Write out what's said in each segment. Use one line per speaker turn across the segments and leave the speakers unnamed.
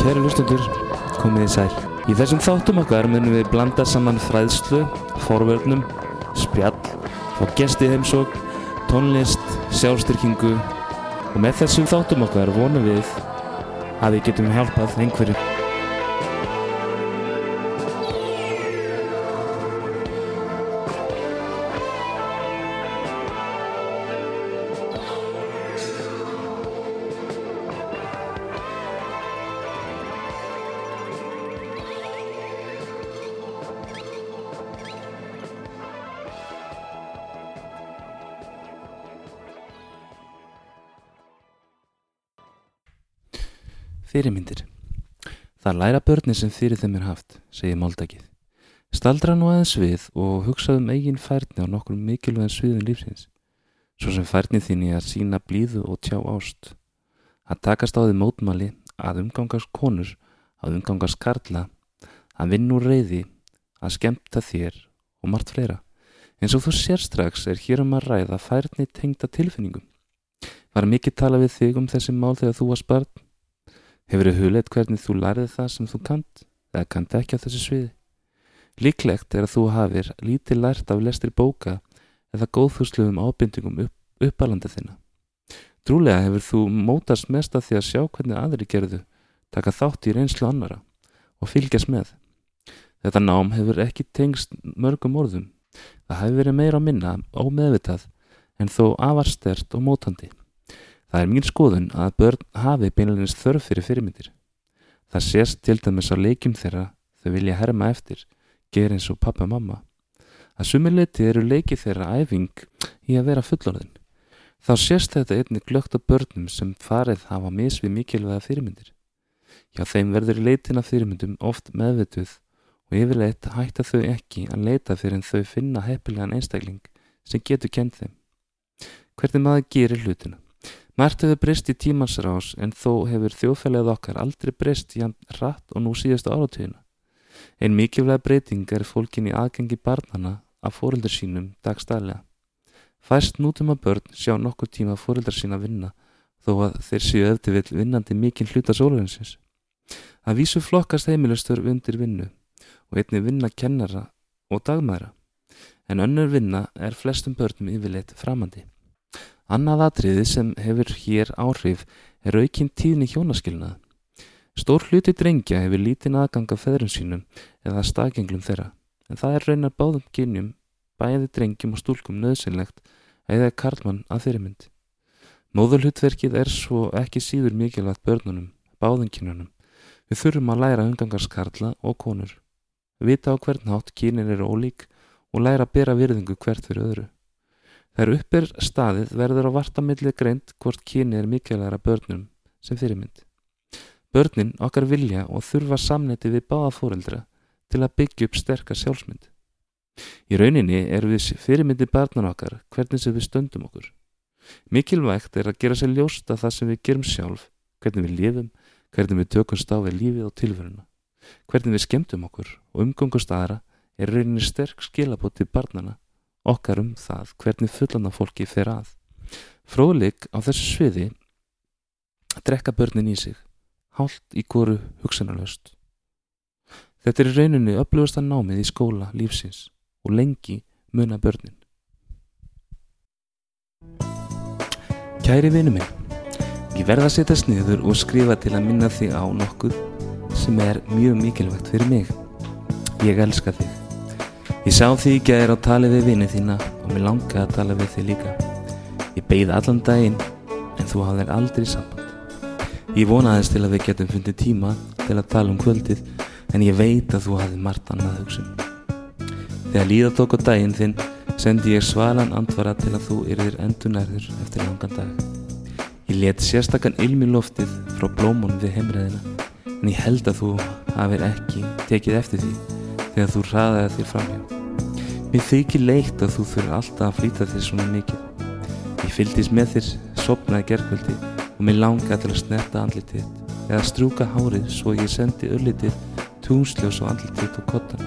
Kæri hlustundur, komið í sæl. Í þessum þáttum okkar munum við blanda saman fræðslu, forvörnum, spjall, fá gesti heimsók, tónlist, sjálfstyrkingu og með þessum þáttum okkar vonum við að við getum hjálpað einhverju. Fyrirmyndir. Það læra börnin sem fyrir þeim er haft, segir máldakið. Staldra nú aðeins við og hugsaðum eigin færni á nokkur mikilvægum sviðum lífsins, svo sem færni þín í að sína blíðu og tjá ást, að takast á því mótmali, að umgangast konur, að umgangast karla, að vinna úr reyði, að skemmta þér og margt fleira. En svo þú sér strax er hér um að ræða færni tengda tilfinningum. Var mikið tala við þig um þessi mál þegar þú varst barn? Hefur þið hugleitt hvernig þú lærið það sem þú kant eða kant ekki á þessu sviði? Líklegt er að þú hafir lítið lært af lestri bóka eða góðfúsluðum ábindingum upp, uppalandi þina. Trúlega hefur þú mótast mest af því að sjá hvernig aðri gerðu, taka þátt í reynslu annara og fylgjast með. Þetta nám hefur ekki tengst mörgum orðum. Það hefur verið meira að minna ómeðvitað en þó afarstert og mótandi. Það er mín skoðun að börn hafi beinleginist þörf fyrir fyrirmyndir. Það sést til dæmis á leikjum þeirra þau vilja herma eftir, gera eins og pappa og mamma. Að sumiliti eru leikið þeirra æfing í að vera fullorðin. Þá sést þetta einnig glögt á börnum sem farið hafa misvið mikilvæga fyrirmyndir. Hjá þeim verður leitin af fyrirmyndum oft meðvituð og yfirleitt hætta þau ekki að leita fyrir en þau finna heppilegan einstakling sem getur kent þeim. Hvernig maður gerir hlutina? Mært hefur breyst í tímansrás en þó hefur þjóðfælið okkar aldrei breyst í hann rætt og nú síðastu áratíðina. Einn mikilvæg breyting er fólkin í aðgengi barnana af fóröldar sínum dagstælega. Fæst nútum að börn sjá nokkur tíma fóröldar sína vinna þó að þeir séu eftir vill vinnandi mikinn hluta sólurinsins. Það vísu flokkast heimilustur undir vinnu og einni vinna kennara og dagmæra en önnur vinna er flestum börnum yfirleitt framandi. Annað atriði sem hefur hér áhrif er aukinn tíðni hjónaskilnað. Stór hluti drengja hefur lítinn aðgang af feðrum sínum eða staðgenglum þeirra, en það er raunar báðum kynjum, bæði drengjum og stúlkum nöðsynlegt eða karlmann að fyrirmynd. Móðulhutverkið er svo ekki síður mikilvægt börnunum, báðum kynjunum. Við þurfum að læra umgangarskarla og konur. Vita á hvern hátt kynin eru ólík og læra að bera virðingu hvert fyrir öðru. Þegar upp er staðið verður á vartamillið greint hvort kyni er mikilvægara börnum sem fyrirmynd. Börnin okkar vilja og þurfa samneti við báða fóreldra til að byggja upp sterkar sjálfsmynd. Í rauninni er við fyrirmyndi barnan okkar hvernig sem við stöndum okkur. Mikilvægt er að gera sér ljósta það sem við gerum sjálf, hvernig við lifum, hvernig við tökumst á við lífið og tilveruna. Hvernig við skemmtum okkur og umgangust aðra er rauninni sterk skilabóti barnana okkar um það hvernig fullanda fólki fer að. Fróðleik á þessu sviði drekka börnin í sig, hálft í góru hugsanarlaust. Þetta er í rauninni upplöfasta námið í skóla lífsins og lengi muna börnin. Kæri vinu minn, ég verða að setja sniður og skrifa til að minna þig á nokkuð sem er mjög mikilvægt fyrir mig. Ég elska þig. Ég sá því að er á tali við vinið þína og mér langaði að tala við þig líka. Ég beigði allan daginn en þú hafðir aldrei samband. Ég vonaðist til að við getum fundið tíma til að tala um kvöldið en ég veit að þú hafði margt annað hugsun. Þegar líða tók á daginn þinn sendi ég svalan andvara til að þú yrðir endunærður eftir langan dag. Ég let sérstakann ilmi loftið frá blómon við heimræðina en ég held að þú hafið ekki tekið eftir því þegar þú hraðaði þér framhjá. Mér þykir leitt að þú fyrir alltaf að flýta þér svona mikið. Ég fyldist með þér, sopnaði gerðkvöldi og mér langaði til að snerta andlitið eða strúka hárið svo ég sendi öllitið túnsljós og andlitið og kottan.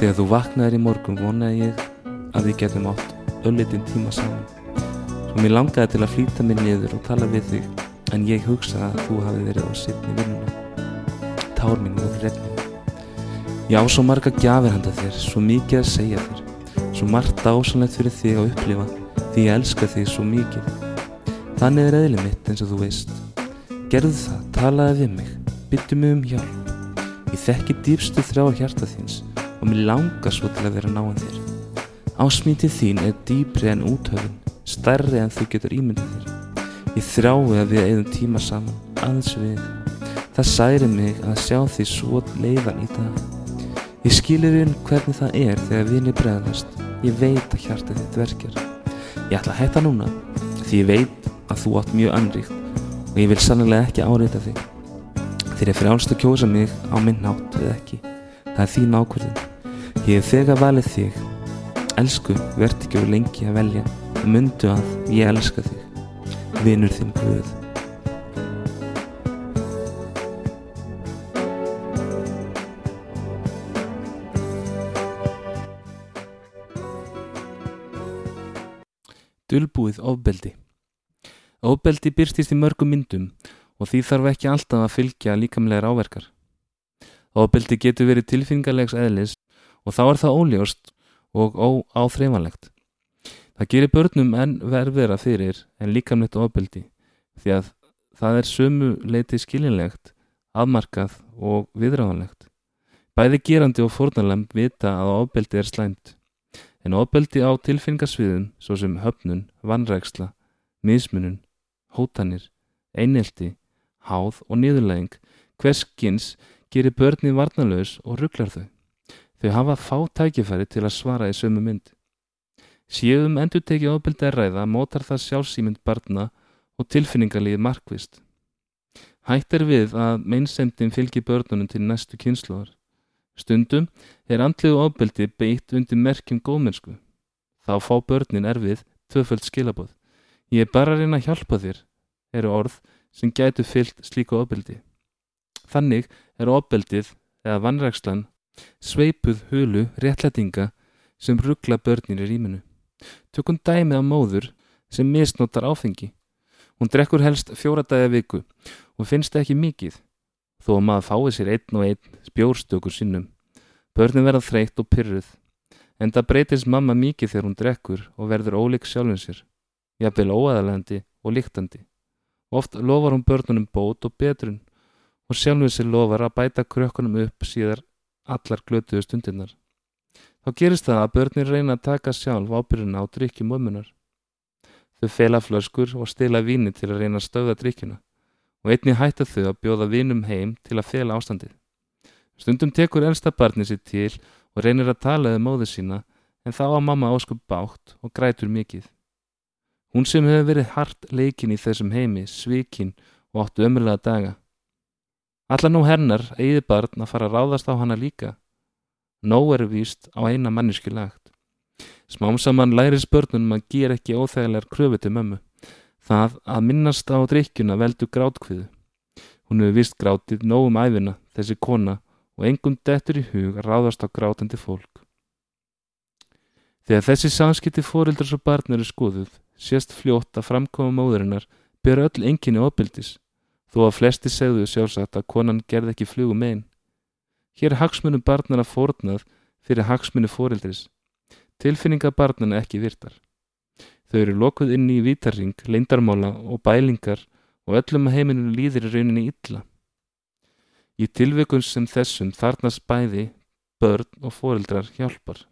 Þegar þú vaknaðir í morgun vonaði ég að við getum átt öllitinn tíma saman. Svo mér langaði til að flýta mér niður og tala við þig en ég hugsa að þú hafi verið á sittni vinnuna. tár mín múið regninu. Já, svo marga gjafir handa þér, svo mikið að segja þér, svo margt ásanlegt fyrir þig að upplifa, því ég elska þig svo mikið. Þannig er eðlið mitt eins og þú veist. Gerðu það, talaði við mig, byttu mig um hjálp. Ég þekki dýpstu þrjá hjarta þíns og mér langar svo til að vera náðan þér. Ásmítið þín er dýpri en úthöfun, stærri en þú getur ímyndið þér. Ég þrái að við eigðum tíma saman, aðeins við. Það særi mig að sjá því svo leiðan í dag. Ég skilir inn hvernig það er þegar vinni bregðast. Ég veit að hjarta þitt verkjar. Ég ætla að hætta núna, því ég veit að þú átt mjög anríkt og ég vil sannlega ekki áreita þig. Þér er frjálst að kjósa mig á minn nátt eða ekki. Það er þín ákvörðin. Ég hef þegar valið þig. Elsku, verð ekki úr lengi að velja og myndu að ég elska þig. Vinur þinn Guð. Dulbúið ofbeldi Ofbeldi byrstist í mörgum myndum og því þarf ekki alltaf að fylgja líkamlegar áverkar. Ofbeldi getur verið tilfinningalegs eðlis og þá er það óljóst og óáþreifanlegt. Það gerir börnum enn verðvera fyrir en líkamlegt ofbeldi því að það er sömu leiti skilinlegt, afmarkað og viðráðanlegt. Bæði gerandi og fórnarlem vita að ofbeldi er slæmt en ofbeldi á tilfinningasviðum svo sem höfnun, vannræksla, mismunun, hótanir, einelti, háð og niðurlæging hverskins gerir börni varnalös og rugglar þau. Þau hafa fá tækifæri til að svara í sömu mynd. Séum endur tekið ofbeldi að ræða mótar það sjálfsýmynd barna og tilfinningarlið markvist. Hætt er við að meinsemdin fylgir börnunum til næstu kynsluðar. Stundum er andliðu ofbeldi beitt undir merkjum góðmennsku. Þá fá börnin erfið tvöföld skilabóð. Ég er bara að reyna að hjálpa þér, eru orð sem gætu fyllt slíku ofbeldi. Þannig er ofbeldið eða vannrækslan sveipuð hulu réttlætinga sem ruggla börnir í rýminu. Tökum dæmið á móður sem misnótar áfengi. Hún drekkur helst fjóra dæja viku og finnst ekki mikið þó að maður fái sér einn og einn spjórstökur sinnum. Börnum verða þreytt og pyrruð, en það breytist mamma mikið þegar hún drekkur og verður óleik sjálfum sér, jafnvel óæðalandi og líktandi. Oft lofar hún börnunum bót og betrun og sjálfum sér lofar að bæta krökkunum upp síðar allar glötuðu stundirnar. Þá gerist það að börnir reyna að taka sjálf ábyrjuna á drikkjum ömmunar. Þau fela flöskur og stila víni til að reyna að stöða drikkjuna og einni hætta þau að bjóða vinum heim til að fela ástandið. Stundum tekur elsta barni sér til og reynir að tala um móðu sína en þá að mamma áskup bátt og grætur mikið. Hún sem hefur verið hart leikin í þessum heimi, svikinn og áttu ömurlega daga. Alla nú hernar eigið barn að fara að ráðast á hana líka. Nó er víst á eina manniski lagt. Smám saman læris börnunum að gera ekki óþægilegar kröfu til mömmu. Það að minnast á drikkjuna veldu grátkviðu. Hún hefur vist grátið nógum æfina, þessi kona, og engum dettur í hug að ráðast á grátandi fólk. Þegar þessi samskipti fórildars og barn eru skoðuð, sést fljótt að framkoma móðurinnar ber öll enginni opildis, þó að flesti segðu sjálfsagt að konan gerði ekki flugum einn. Hér er hagsmunum barnana fórnað fyrir hagsmunni fórildris. Tilfinninga barnana ekki virtar. Þau eru lokuð inn í vítarring, leindarmála og bælingar og öllum að heiminu líðir í rauninni illa. Í tilveikum sem þessum þarnast bæði, börn og foreldrar hjálpar.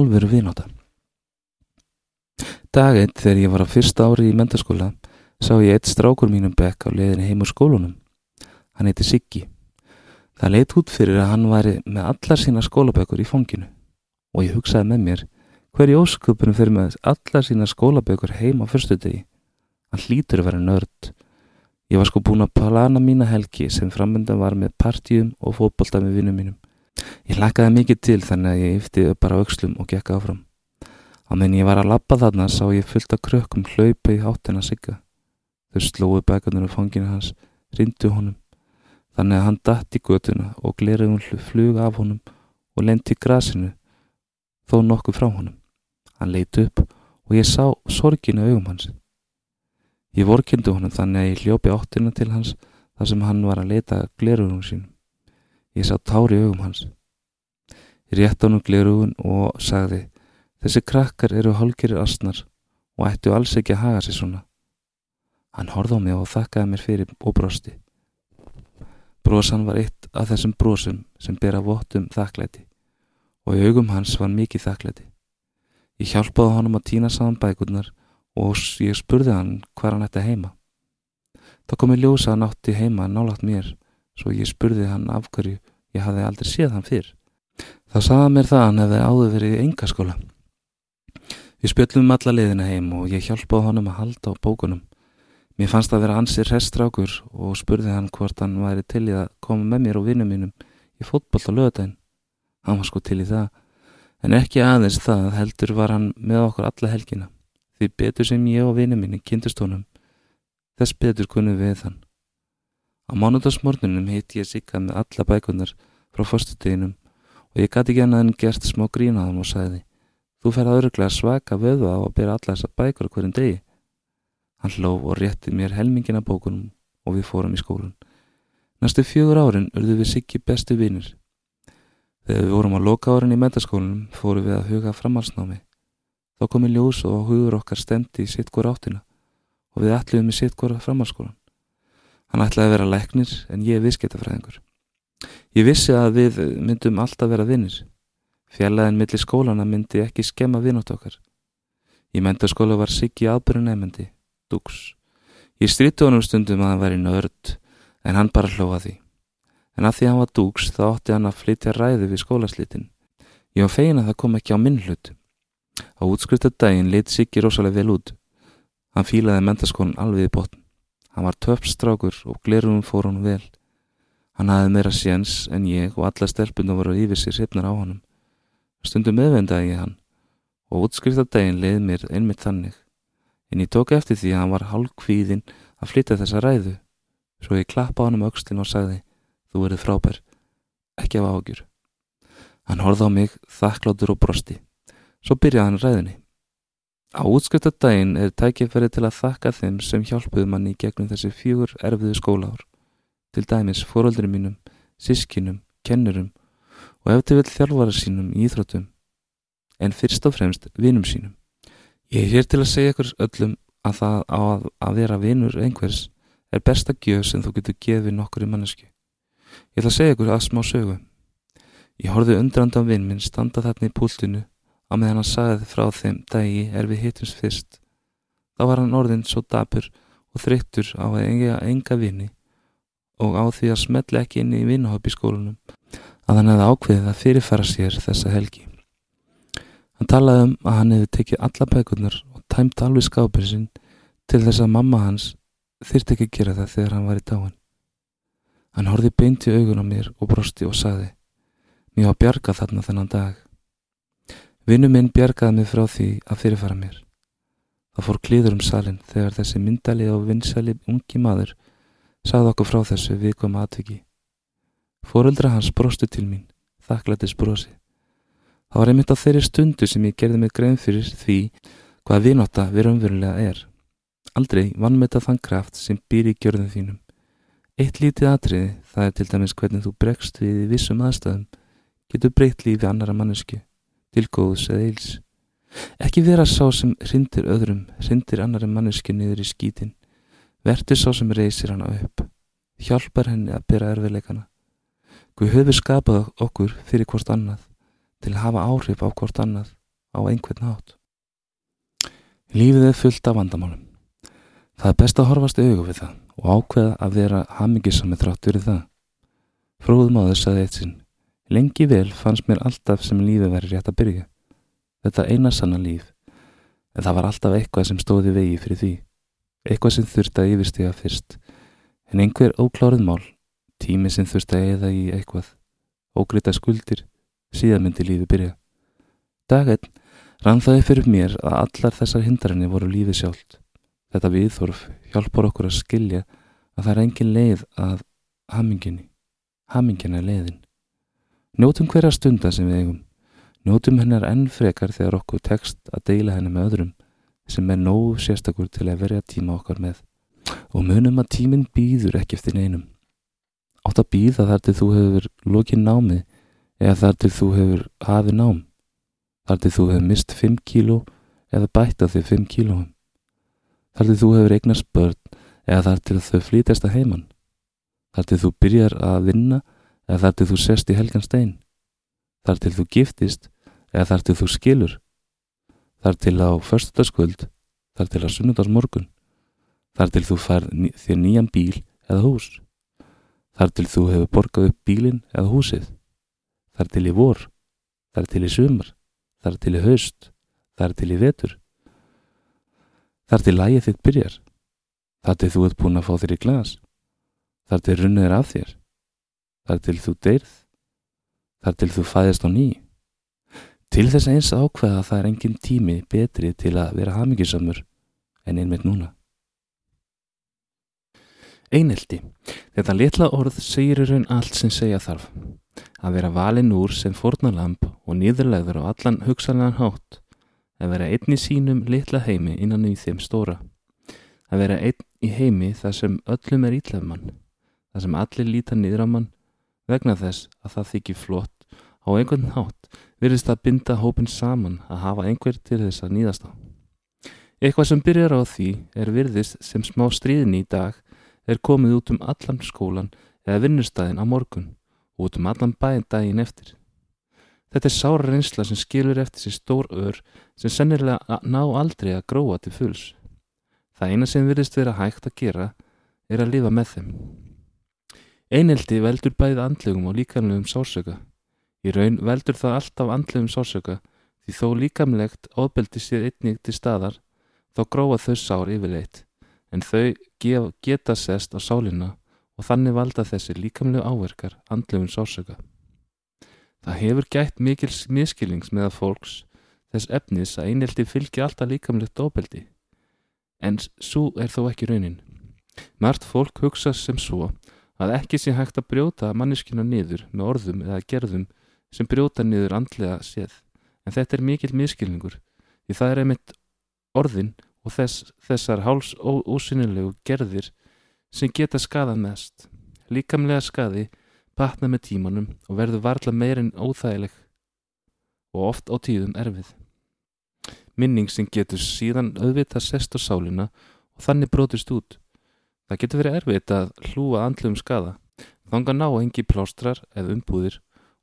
Alvöru vináta. Dag eitt þegar ég var á fyrsta ári í mentaskóla sá ég eitt strákur mínum bekk á leiðinni heim úr skólunum. Hann heiti Siggi. Það leitt út fyrir að hann væri með allar sína skólabökur í fanginu og ég hugsaði með mér hverju ósköpunum fyrir með allar sína skólabökur heim á fyrstu degi. Hann hlýtur að vera nörd. Ég var sko búin að plana mína helgi sem framöndan var með partíum og fótbolta með vinnum mínum. Ég hlakaði mikið til þannig að ég yfti bara aukslum og gekka áfram. Á menn ég var að lappa þarna sá ég fullt af krökkum hlaupa í háttina sigga. Þau slóðu bækarnir á fanginu hans, rindu honum. Þannig að hann datt í götuna og gleraði hún flug af honum og lendi í grasinu þó nokkuð frá honum. Hann leiti upp og ég sá sorginu augum hans. Ég vorkindi honum þannig að ég hljópi áttina til hans þar sem hann var að leita glerurunum sínum. Ég sá tári augum hans. Ég rétt á hann glerurun og sagði Þessi krakkar eru hálgirir asnar og ættu alls ekki að haga sér svona. Hann horði á mig og þakkaði mér fyrir og brosti. Brosan var eitt af þessum brosum sem bera vottum þakklæti og í augum hans var mikið þakklæti. Ég hjálpaði honum að týna saman bækurnar og ég spurði hann hvað hann ætti heima. Það komi ljósa hann átti heima nálagt mér svo ég spurði hann af hverju ég hafði aldrei séð hann fyrr. Þá saða mér það hann hefði áður verið í engaskóla. Við spjöllum um alla leiðina heim og ég hjálpaði honum að halda á bókunum. Mér fannst það að vera ansir restrákur og spurði hann hvort hann væri til í að koma með mér og vinnum mínum í fótboll á lögadaginn. Hann var sko til í það, en ekki aðeins það heldur var hann með okkur alla helgina. Því betur sem ég og vinnum mínu kynntist honum, þess betur kunnum við hann. Á mánudagsmornunum hitt ég sigga með alla bækunar frá fyrstuteginum og ég gæti ekki annað en gert smá grínaðum og sagði Þú fer að öruglega svaka vöðu á að byrja alla þessar bækur hverjum degi. Hann hló og rétti mér helmingina bókunum og við fórum í skólan. Næstu fjögur árin urðu við Siggi bestu vinnir. Þegar við vorum á loka árin í metaskólanum fórum við að huga framhalsnámi. Þá komi ljós og hugur okkar stemdi í sitt hvora áttina og við ætluðum í sitt hvora framhalskólan. Hann ætlaði að vera læknir en ég viðskiptafræðingur. Ég vissi að við myndum alltaf vera vinnir. Fjallaðin millir skólana myndi ekki skemma vinátt okkar. Í mentaskóla var Siggi aðbyrju nefndi, Dux. Ég stríti honum stundum að hann væri nörd, en hann bara hlóða því. En að því hann var Dux þá ótti hann að flytja ræði við skólaslitin. Ég var fegin að það kom ekki á minn hlut. Á útskriftatægin lit Siggi rosalega vel út. Hann fílaði mentaskólan alveg í botn. Hann var töpstrákur og glerum fór hann vel. Hann hafði meira séns en ég og alla stelpunum voru yfir sér sefnar á honum. Stundum meðvendaði ég hann og útskrifta-daginn leiði mér einmitt þannig. En ég tók eftir því að hann var hálf kvíðinn að flytja þessa ræðu. Svo ég klappa á hann um aukslinn og sagði, þú verið frábær, ekki af ágjur. Hann horfði á mig, þakkláttur og brosti. Svo byrjaði hann ræðinni. Á útskrifta-daginn er tækifæri til að þakka þeim sem hjálpuðu manni gegnum þessi fjögur erfiðu skólaár. Til dæmis fóröldri mínum, sískinum, kennurum og ef til vil þjálfara sínum í íþróttum en fyrst og fremst vinum sínum. Ég er hér til að segja ykkur öllum að það á að, að vera vinur einhvers er besta gjöf sem þú getur gefið nokkur í mannesku. Ég ætla að segja ykkur að smá sögu. Ég horfið undrandan vinn minn standa þarna í púltinu á meðan hann sagði frá þeim dagi er við hittums fyrst. Þá var hann orðin svo dapur og þreyttur á að enga, enga vini og á því að smetla ekki inn í vinnahöpp í skólunum að hann hefði ákveðið að fyrirfæra sér þessa helgi. Hann talaði um að hann hefði tekið alla bækurnar og tæmt alveg skápir sinn til þess að mamma hans þyrti ekki að gera það þegar hann var í dáin. Hann horfið beint í augun á mér og brosti og saði Mér var bjargað þarna þennan dag. Vinnu minn bjargaði mig frá því að fyrirfæra mér. Það fór klíður um salin þegar þessi myndali og vinsali ungi maður sagði okkur frá þessu viðkvæm aðviki. Fóreldra hans brostu til mín, þakklættis brosi. Það var einmitt á þeirri stundu sem ég gerði mig grein fyrir því hvað viðnóta við raunverulega er. Aldrei vannmeta þann kraft sem býr í gjörðum þínum. Eitt lítið atriði, það er til dæmis hvernig þú bregst við í vissum aðstæðum, getur breytt lífi annara mannesku, til góðs eða eils. Ekki vera sá sem hrindir öðrum, hrindir annari mannesku niður í skítin. Vertu sá sem reysir hana upp. Hjálpar henni að byrja erfiðleikana. Guð höfðu skapað okkur fyrir hvort annað til að hafa áhrif á hvort annað á einhvern hátt. Lífið er fullt af vandamálum. Það er best að horfast auðvitað við það og ákveða að vera hamingisam með þrátt verið það. Þess að eitt sinn. Lengi vel fannst mér alltaf sem lífið verið rétt að byrja. Þetta eina sanna líf. En það var alltaf eitthvað sem stóði vegi fyrir því. Eitthvað sem þurfti að yfirstiga fyrst. En einhver óklárið mál, tími sem þurfti að eða í eitthvað, ógrita skuldir, síðan myndi lífi byrja. Daginn rann það fyrir mér að allar þessar hindarinni voru lífi sjálft. Þetta viðþorf hjálpar okkur að skilja að það er engin leið að haminginni. Hamingin er leiðin. Njótum hverja stunda sem við eigum. Njótum hennar enn frekar þegar okkur tekst að deila hennar með öðrum sem er nógu sérstakur til að verja tíma okkar með. Og munum að tíminn býður ekki eftir neinum. Átt að býða þar til þú hefur lokið námið eða þar til þú hefur hafið nám þar til þú hefur mist 5 kíló eða bætt að þig 5 kílóum. Þar til þú hefur eignast börn eða þar til þau flítast að heimann. Þar til þú byrjar að vinna eða þar til þú sest í helgan stein. Þar til þú giftist eða þar til þú skilur. Þar til á förstutaskvöld, þar til á sunnudagsmorgun. Þar til þú fær þér nýjan bíl eða hús. Þar til þú hefur borgað upp bílin eða húsið. Þar til í vor. Þar til í sumar þar til í haust, þar til í vetur. Þar til lægið þitt byrjar, þar til þú ert búin að fá þér í glas, þar til runnið er af þér, þar til þú deyrð, þar til þú fæðist á ný. Til þess eins ákveða að það er engin tími betri til að vera hamingisamur en einmitt núna. Eineldi. Þetta litla orð segir í raun allt sem segja þarf. Að vera valin úr sem fornalamp og nýðurlegður á allan hugsanlegan hátt. Að vera einn í sínum litla heimi innan í þeim stóra. Að vera einn í heimi þar sem öllum er ítlefmann. Þar sem allir líta niður á mann vegna þess að það þykir flott á einhvern hátt virðist að binda hópin saman að hafa einhver til þess að nýðast á. Eitthvað sem byrjar á því er virðist sem smá stríðin í dag er komið út um allan skólan eða vinnustæðin á morgun og út um allan bæinn daginn eftir. Þetta er sára reynsla sem skilur eftir sér stór ör sem sennilega ná aldrei að gróa til fulls. Það eina sem virðist vera hægt að gera er að lifa með þeim. Eineldi veldur bæðið andlegum og líkamlegum sársöka. Í raun veldur það alltaf andlegum sársöka því þó líkamlegt ofbeldi sér einnig til staðar þá gróa þau sár yfirleitt en þau geta sest á sálina og þannig valda þessi líkamlegu áverkar andlefun sársöka. Það hefur gætt mikil miskilings með að fólks þess efnis að einhelti fylgja alltaf líkamlegt óbeldi, en svo er þó ekki raunin. Mart fólk hugsa sem svo að ekki sé hægt að brjóta manneskina niður með orðum eða gerðum sem brjóta niður andlega séð, en þetta er mikil miskilningur því það er einmitt orðin og þess, þessar háls ósynilegu gerðir sem geta skadað mest. Líkamlega skadi batna með tímanum og verður varla meirinn óþægileg og oft á tíðum erfið. Minning sem getur síðan auðvitað sest á sálina og þannig brotist út. Það getur verið erfitt að hlúa andlum skada. Þanga ná engi plástrar eða umbúðir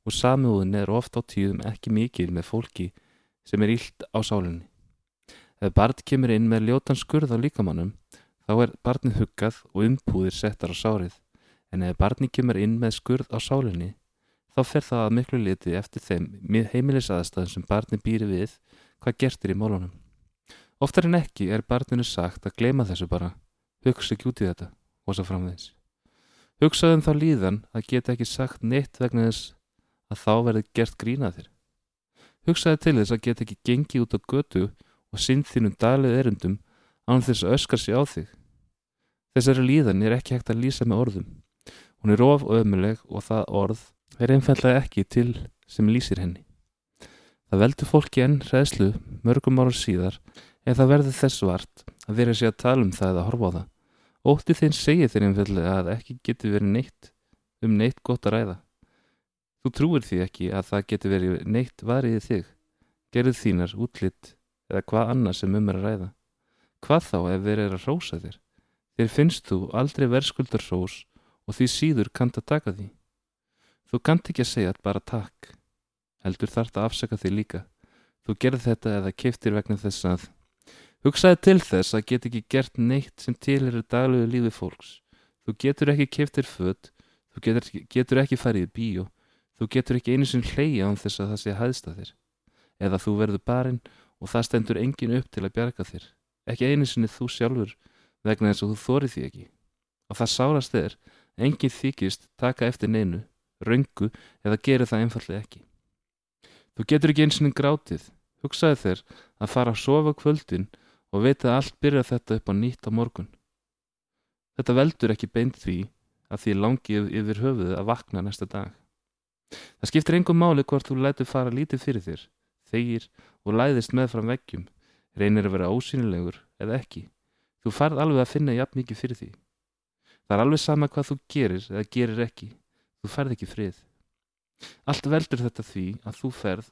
og samiðuðin er ofta á tíðum ekki mikil með fólki sem er ílt á sálinni. Ef barn kemur inn með ljótan skurð á líkamannum, þá er barnið huggað og umbúðir settar á sárið, en ef barnið kemur inn með skurð á sálinni, þá fer það að miklu liti eftir þeim heimilisaðstæðum sem barnið býri við hvað gertir í málunum. Oftar en ekki er barninu sagt að glema þessu bara, hugsa ekki út í þetta og svo framvegs. Hugsaðum þá líðan að geta ekki sagt neitt vegna þess að þá verði gert grínaðir. Hugsaði til þess að geta ekki gengið út á götu og sinn þínum daglið erundum án þess að öskar sig á þig. Þessari líðan er ekki hægt að lýsa með orðum. Hún er of og ömuleg og það orð er einfallega ekki til sem lýsir henni. Það veldur fólki enn hræðslu mörgum ára síðar eða það verður þess vart að vera sér að tala um það eða horfa á það. Ótti þeim segir þeir einfallega að ekki getur verið neitt um neitt gott að ræða. Þú trúir því ekki að það getur verið neitt variðið þig. Gerð þínar útlitt eða hvað annað sem um er að ræða. Hvað þá ef þeir eru að rósa þér? Þér finnst þú aldrei verðskuldar rós og því síður kant að taka því. Þú kant ekki að segja bara takk. Heldur þart að afsaka þig líka. Þú gerð þetta eða keftir vegna þess að Hugsaði til þess að get ekki gert neitt sem tilherir daglegu lífi fólks. Þú getur ekki keftir född, þú getur, getur ekki farið í bíó, þú getur ekki einu sinn hleyja án þess að það sé hæðsta þér. Eða þú verður barinn og það stendur engin upp til að bjarga þér. Ekki einu sinni þú sjálfur vegna þess að þú þórið því ekki. Og það sárast þér, engin þykist taka eftir neinu, röngu eða gerir það einfallega ekki. Þú getur ekki eins og grátið, hugsaði þér að fara að sofa kvöldin og veit að allt byrja þetta upp á nýtt á morgun. Þetta veldur ekki beint því að því langið yfir höfuðu að vakna næsta dag. Það skiptir engum máli hvort þú lætur fara lítið fyrir þér, þegir og læðist með fram veggjum, reynir að vera ósynilegur eða ekki. Þú farð alveg að finna jafn mikið fyrir því. Það er alveg sama hvað þú gerir eða gerir ekki. Þú farð ekki frið. Allt veldur þetta því að þú ferð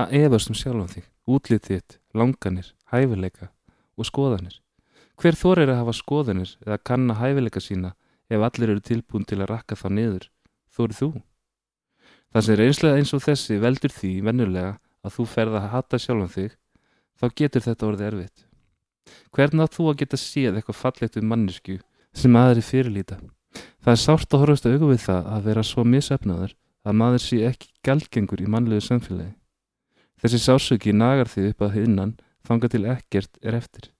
að efast um sjálfum þig, útlitið þitt, langanir, hæfileika og skoðanir. Hver þor er að hafa skoðanir eða kanna hæfileika sína ef allir eru tilbúin til að rakka þá niður? Þórið þú? Það sem er einslega eins og þessi veldur því vennulega að þú ferð að hata sjálfan þig, þá getur þetta orðið erfitt. Hvernig átt þú að geta séð eitthvað fallegt við mannesku sem aðri fyrirlíta? Það er sárt að horfast að auka við það að vera svo misöfnaður að maður sé ekki gælgengur í mannlegu samfélagi. Þessi sásöki nagar þig upp að hinnan þanga til ekkert er eftir.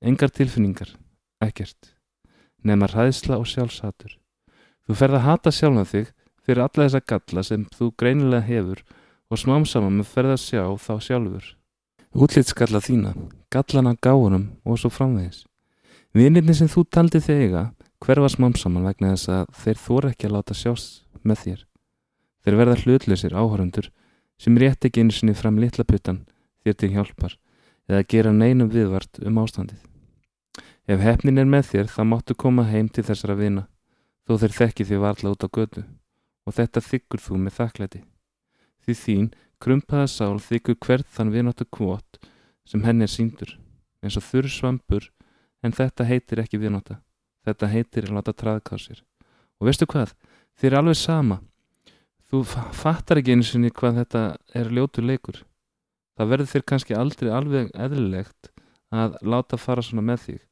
Engar tilfinningar, ekkert. Nefna ræðsla og sjálfsatur. Þú ferð að hata sjálfan þig fyrir alla þessa galla sem þú greinilega hefur og smám saman með ferð að sjá þá sjálfur. Útlýtskalla þína, gallana gáunum og svo framvegis. Vinirni sem þú taldi þega hverfa smám saman vegna þess að þeir þóra ekki að láta sjást með þér. Þeir verða hlutleysir áhörundur sem rétt ekki einu sinni fram litla puttan þér til hjálpar eða gera neinum viðvart um ástandið. Ef hefnin er með þér þá máttu koma heim til þessara vina þó þeir þekki því varla út á götu og þetta þykkur þú með þakklæti. Því þín krumpaða sál þykkur hvert þann vináttu kvot sem henni er síndur eins og þurr svampur en þetta heitir ekki vináta. Þetta heitir að láta traðkásir. Og veistu hvað? Þið er alveg sama. Þú fattar ekki eins og hvað þetta er ljótur leikur það verður þér kannski aldrei alveg eðlilegt að láta fara svona með þig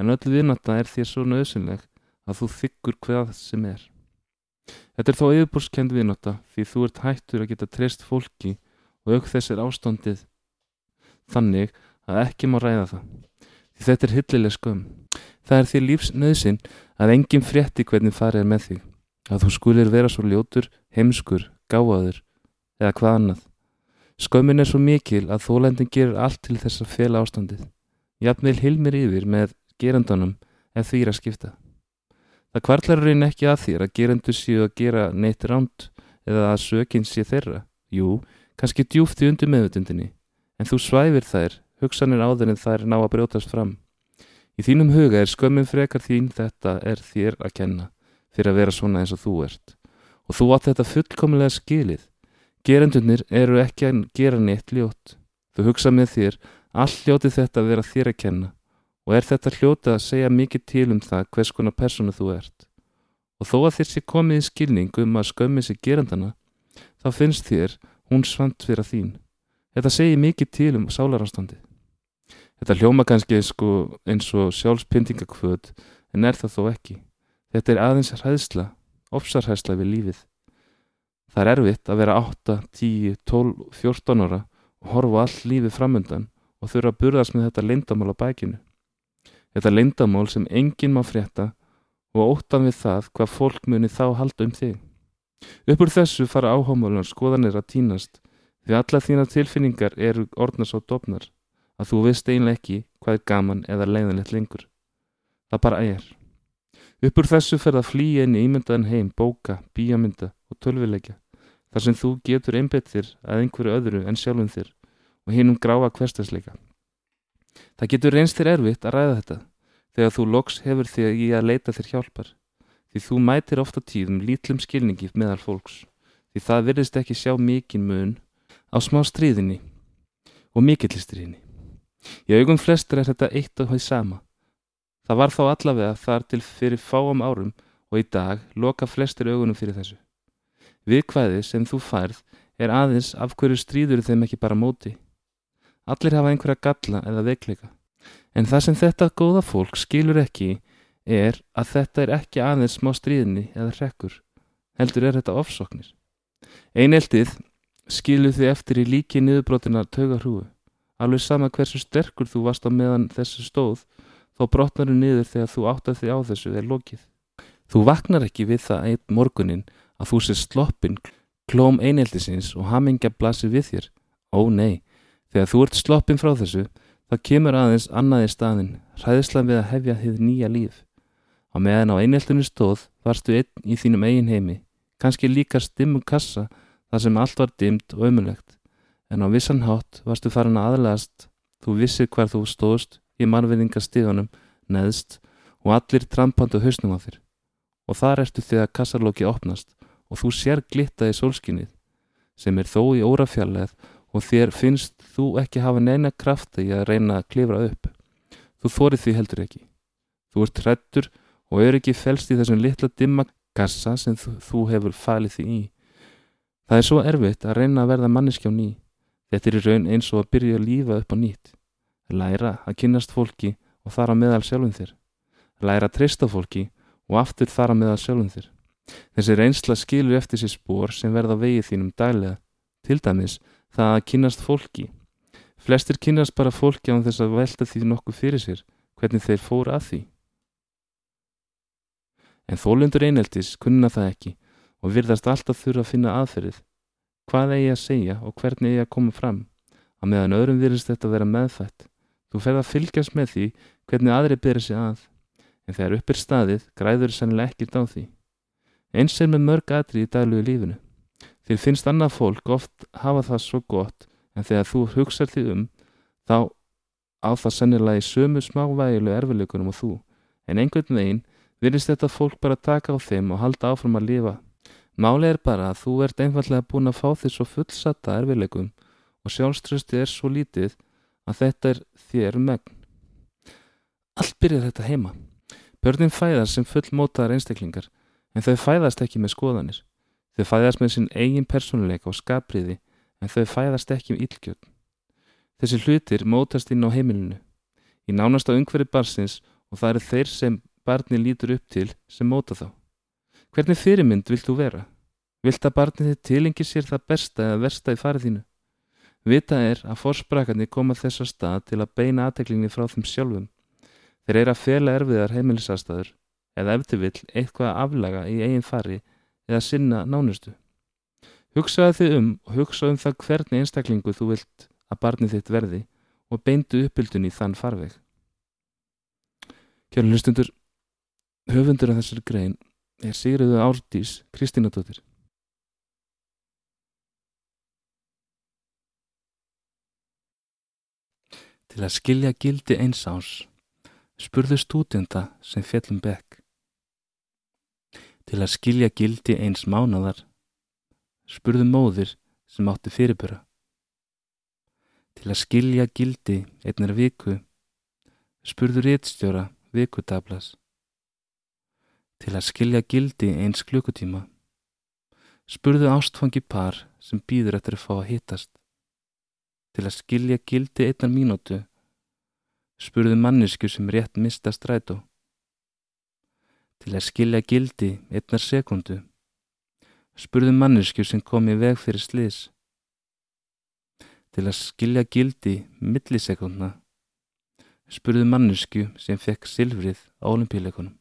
en öll viðnáta er þér svo nöðsynleg að þú þykkur hvað sem er. Þetta er þó yfirbúrskend viðnáta því þú ert hættur að geta treyst fólki og auk þess er ástandið þannig að ekki má ræða það. Því þetta er hillileg skömm. Það er því lífsnöðsinn að enginn frétti hvernig farið er með þig. Að þú skulir vera svo ljótur, heimskur, gáðaður eða hvað annað. Skömmin er svo mikil að þólendin gerir allt til þess að fela ástandið. Jafnveil hilmir yfir með gerandunum ef því er að skipta. Það kvartlar reyn ekki að þér að gerandu séu að gera neitt ránt eða að sökinn sé þeirra. Jú, kannski djúft í undir meðutundinni, en þú svæfir þær, hugsanir áður en þær ná að brjótast fram. Í þínum huga er skömmin frekar þín þetta er þér að kenna fyrir að vera svona eins og þú ert. Og þú átt þetta fullkomulega skilið Gerendunir eru ekki að gera neitt ljót. Þú hugsa með þér, all ljóti þetta vera þér að kenna og er þetta hljóta að segja mikið til um það hvers konar personu þú ert. Og þó að þér sé komið í skilning um að skömmi sig gerendana, þá finnst þér hún svant fyrir þín. Þetta segir mikið til um sálarástandi. Þetta hljóma kannski sko eins og sjálfspyntingakvöð en er það þó ekki. Þetta er aðeins hræðsla, ofsarhæðsla við lífið. Það er erfitt að vera 8, 10, 12, 14 ára og horfa all lífið framöndan og þurfa að burðast með þetta leindamál á bækinu. Þetta leindamál sem enginn má frétta og óttan við það hvað fólk muni þá halda um þig. Uppur þessu fara áhámálun skoðanir að týnast því alla þína tilfinningar eru orðna svo dopnar að þú veist einlega ekki hvað er gaman eða leiðanlegt lengur. Það bara er. Uppur þessu fer það flýja inn í ímyndaðan heim, bóka, bíamynda og tölvileikja þar sem þú getur einbett þér að einhverju öðru en sjálfum þér og hinn um gráa hverstasleika. Það getur reynst þér erfitt að ræða þetta þegar þú loks hefur þig í að leita þér hjálpar því þú mætir ofta tíðum lítlum skilningi meðal fólks því það virðist ekki sjá mikinn mun á smá stríðinni og mikillistriðinni. Í augum flestur er þetta eitt og hóið sama. Það var þá allavega þar til fyrir fáam árum og í dag loka flestir augunum fyrir þessu. Viðkvæði sem þú færð er aðeins af hverju stríður þeim ekki bara móti. Allir hafa einhverja galla eða veikleika. En það sem þetta góða fólk skilur ekki er að þetta er ekki aðeins smá stríðni eða hrekkur. Heldur er þetta ofsóknir. Eineltið skilur þið eftir í líki niðurbrotina tauga hrúu. Alveg sama hversu sterkur þú varst á meðan þessu stóð, þá brotnar þú niður þegar þú áttar þig á þessu eða lokið. Þú vaknar ekki við það einn morgunin að þú sé sloppin klóm eineltisins og hamingja blasi við þér. Ó nei, þegar þú ert sloppin frá þessu, þá kemur aðeins annaði staðin, hræðislan við að hefja þið nýja líf. Á meðan á eineltinu stóð varstu einn í þínum eigin heimi, kannski líka stimmum kassa þar sem allt var dimmt og ömulegt. En á vissan hátt varstu farin að aðlæðast, þú vissir hvar þú stóðst í marfiðingastíðunum, neðst og allir trampandu hausnum á þér. Og þar ertu þegar kassarlóki opnast og þú sér glitta í sólskinnið sem er þó í órafjallegð og þér finnst þú ekki hafa neina krafta í að reyna að klifra upp. Þú þórið því heldur ekki. Þú ert hrettur og er ekki felst í þessum litla dimma kassa sem þú, þú hefur falið því í. Það er svo erfitt að reyna að verða manniski á ný. Þetta er í raun eins og að byrja að lífa upp á nýtt. Læra að kynast fólki og þar á meðal sjálfum þér. Læra að treysta fólki og aftur þar á meðal sjálfum þér. Þessi reynsla skilur eftir sér spór sem verða vegið þínum daglega. Til dæmis það að kynast fólki. Flestir kynast bara fólki án þess að velta því nokkuð fyrir sér, hvernig þeir fóru að því. En þólundur eineltis kunna það ekki og virðast alltaf þurfa að finna aðferðið. Hvað eigi að segja og hvernig eigi að koma fram? Að meðan öðrum virðist þetta að vera meðfætt. Þú ferð að fylgjast með því hvernig aðri byrja sig að. En þegar upp er staðið græður sannilega ekkert á því. Eins er með mörg atri í daglugu lífinu. Þér finnst annað fólk oft hafa það svo gott en þegar þú hugsaður því um þá á það sennilega í sömu smávægilu erfileikunum og þú. En einhvern veginn virðist þetta fólk bara taka á þeim og halda áfram að lifa. Málið er bara að þú ert einfallega búin að fá því svo fullsata erfileikum og sjálfströsti er svo lítið að þetta er þér megn. Allt byrjar þetta heima. Börnin fæðar sem fullmótaðar einstaklingar en þau fæðast ekki með skoðanir. Þau fæðast með sinn eigin persónuleika og skapriði en þau fæðast ekki um ílgjöld. Þessi hlutir mótast inn á heimilinu, í nánasta umhverju barsins og það eru þeir sem barni lítur upp til sem móta þá. Hvernig fyrirmynd vilt þú vera? Vilt að barnið þið tilengi sér það besta eða versta í farið þínu? Vita er að fórsprakarnir koma þessa stað til að beina aðteklinni frá þeim sjálfum. Þeir eru að fela erfiðar heimilisastæður eða eftir vill eitthvað aflaga í eigin fari eða sinna nánustu. Hugsaðu þið um og hugsa um það hvernig einstaklingu þú vilt að barnið þitt verði og beindu uppbyldun í þann farveg. Kjörn hlustundur, höfundur af þessari grein er Sigriðu Árdís Kristínadóttir. Til að skilja gildi eins ás spurðu stúdenda sem fjellum bekk til að skilja gildi eins mánadar, spurðu móðir sem átti fyrirböra. Til að skilja gildi einnar viku, spurðu réttstjóra vikutablas. Til að skilja gildi eins klukkutíma, spurðu ástfangi par sem býður eftir að fá að hittast. Til að skilja gildi einnar mínútu, spurðu mannisku sem rétt mista strætó til að skilja gildi einnar sekundu. Spurðu mannesku sem kom í veg fyrir slis. Til að skilja gildi millisekundna. Spurðu mannesku sem fekk silfrið á olimpíleikunum.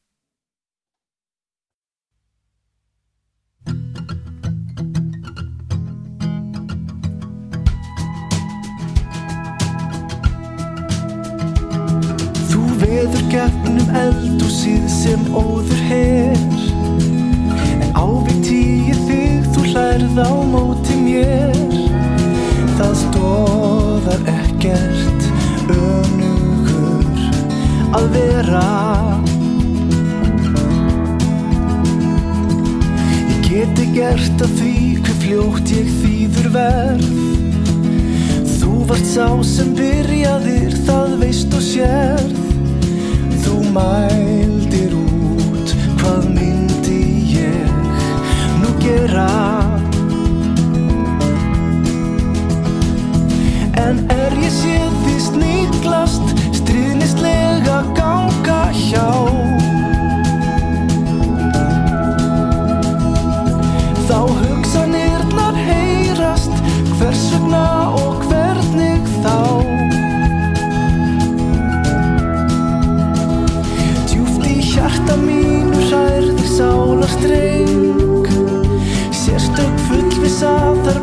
Eldúsið sem óður her. En ávik tíu þig þú hlærð á móti mér. Það stóðar ekkert önugur að vera. Ég geti gert að því hver fljótt ég þýður verð. Þú vart sá sem byrjaðir, það veist og sérð mældir út hvað myndi ég nú gera? En er ég séð því sníklast stríðnislega ganga hjá? streng Sérstökk full við saðar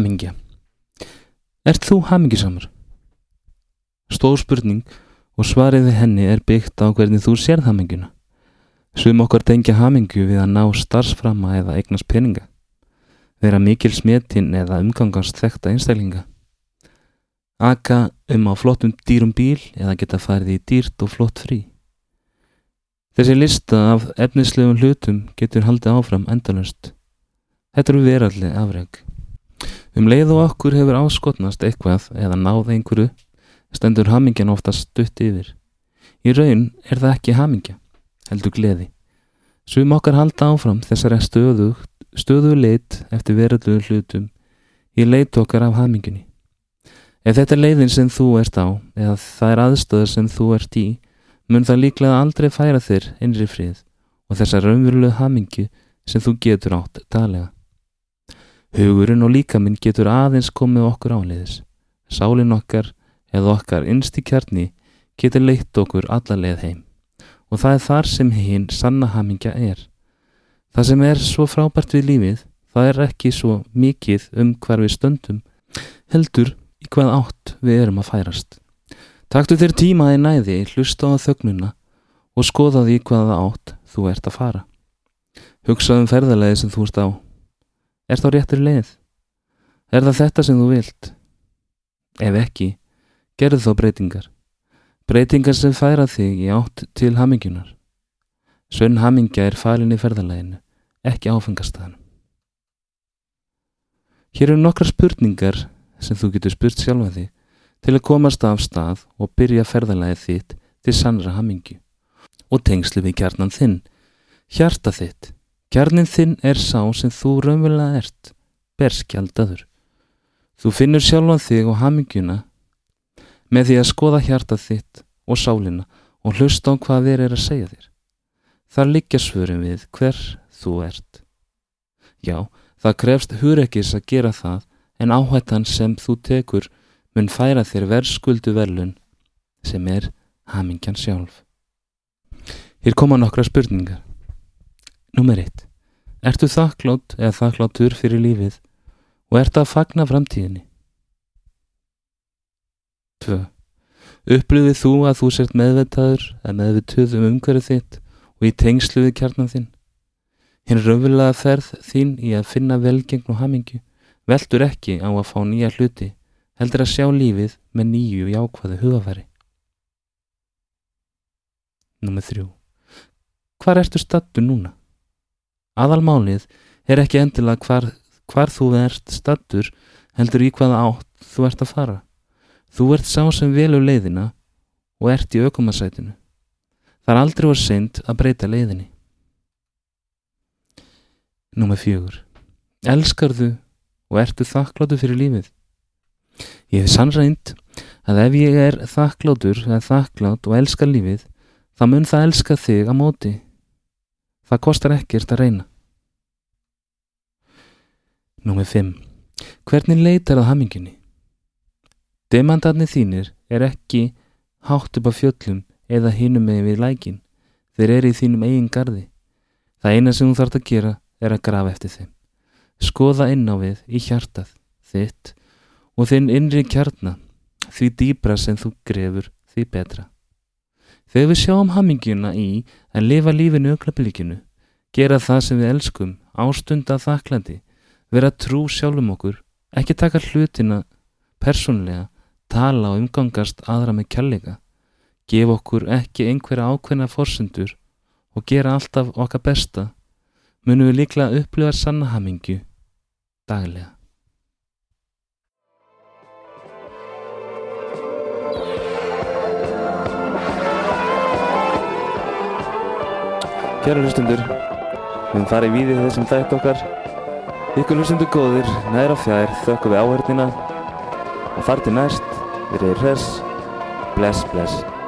Hamingja Ert þú hamingjusamur? Stór spurning og svarið við henni er byggt á hvernig þú sérð hamingjuna. Sum okkar tengja hamingju við að ná starfsframa eða eignast peninga. Vera mikil smetinn eða umgangast þekta einstaklinga. Aka um á flottum dýrum bíl eða geta farið í dýrt og flott frí. Þessi lista af efnislegum hlutum getur haldið áfram endalust. Þetta eru veralli afreg. Um leið og okkur hefur áskotnast eitthvað eða náð einhverju stendur hamingjan oftast stutt yfir. Í raun er það ekki hamingja, heldur gleði. Sum okkar halda áfram þessari stöðu, stöðu leit eftir verallu hlutum í leit okkar af hamingjunni. Ef þetta er leiðin sem þú ert á eða það er aðstöður sem þú ert í, mun það líklega aldrei færa þér innri frið og þessa raunverulegu hamingju sem þú getur átt dalega. Hugurinn og líkaminn getur aðeins komið okkur áleiðis. Sálinn okkar eða okkar innst í kjarni getur leitt okkur alla leið heim. Og það er þar sem hinn sanna hamingja er. Það sem er svo frábært við lífið, það er ekki svo mikið um hvar við stöndum, heldur í hvað átt við erum að færast. Taktu þér tíma í næði, hlusta á þögnuna og skoða því hvaða átt þú ert að fara. Hugsa um ferðalegi sem þú ert á. Er þá réttur leið? Er það þetta sem þú vilt? Ef ekki, gerðu þá breytingar. Breytingar sem færa þig í átt til hamingjunar. Sönn hamingja er falin í ferðaleginu, ekki áfengastæðan. Hér eru nokkra spurningar sem þú getur spurt sjálfa þig til að komast af stað og byrja ferðalegið þitt til sannra hamingju og tengslu við kjarnan þinn, hjarta þitt. Kjarnin þinn er sá sem þú raunverulega ert, berskjaldadur. Þú finnur sjálfan þig og hamingjuna með því að skoða hjarta þitt og sálina og hlusta á hvað þér er að segja þér. Þar liggja svörum við hver þú ert. Já, það krefst hurekis að gera það en áhættan sem þú tekur mun færa þér verðskuldu verlun sem er hamingjan sjálf. Hér koma nokkra spurningar. Númer 1. Ertu þakklátt eða þakkláttur fyrir lífið og ertu að fagna framtíðinni? 2. Upplifið þú að þú sért meðvitaður eða meðvituð um umhverju þitt og í tengslu við kjarnan þinn? Hinn röfulega ferð þín í að finna velgengn og hamingju veldur ekki á að fá nýja hluti heldur að sjá lífið með nýju jákvæðu hugafæri. Númer 3. Hvar ertu stattu núna? Aðalmálið er ekki endilega hvar, hvar þú ert stattur heldur í hvaða átt þú ert að fara. Þú ert sá sem velur leiðina og ert í aukomasætinu. Það er aldrei var seint að breyta leiðinni. Númer 4. Elskarðu og ertu þakkláttu fyrir lífið? Ég hef sannrænt að ef ég er þakkláttur eða þakklátt og elskar lífið þá mun það elska þig á móti. Það kostar ekkert að reyna. Númið 5. Hvernig leitar það haminginni? Demandarnir þínir er ekki hátt upp á fjöllum eða hinum með við lækin. Þeir eru í þínum eigin gardi. Það eina sem þú þarf að gera er að grafa eftir þeim. Skoða inn á við í hjartað þitt og þinn innri kjarnar. Því dýbra sem þú grefur, því betra. Þegar við sjáum hammingina í að lifa lífinu öklablíkinu, gera það sem við elskum, ástunda þaklandi, vera trú sjálfum okkur, ekki taka hlutina persónlega, tala og umgangast aðra með kjallega, gefa okkur ekki einhverja ákveðna forsendur og gera alltaf okkar besta, munum við líklega upplifa sanna hamingju daglega. Kjæra hlustundur, við höfum farið víðið þessum þætt okkar. Ykkur hlustundur góðir, næra fjær, þökkum við áhörnina og þar til næst, við reyðir hress, bless, bless.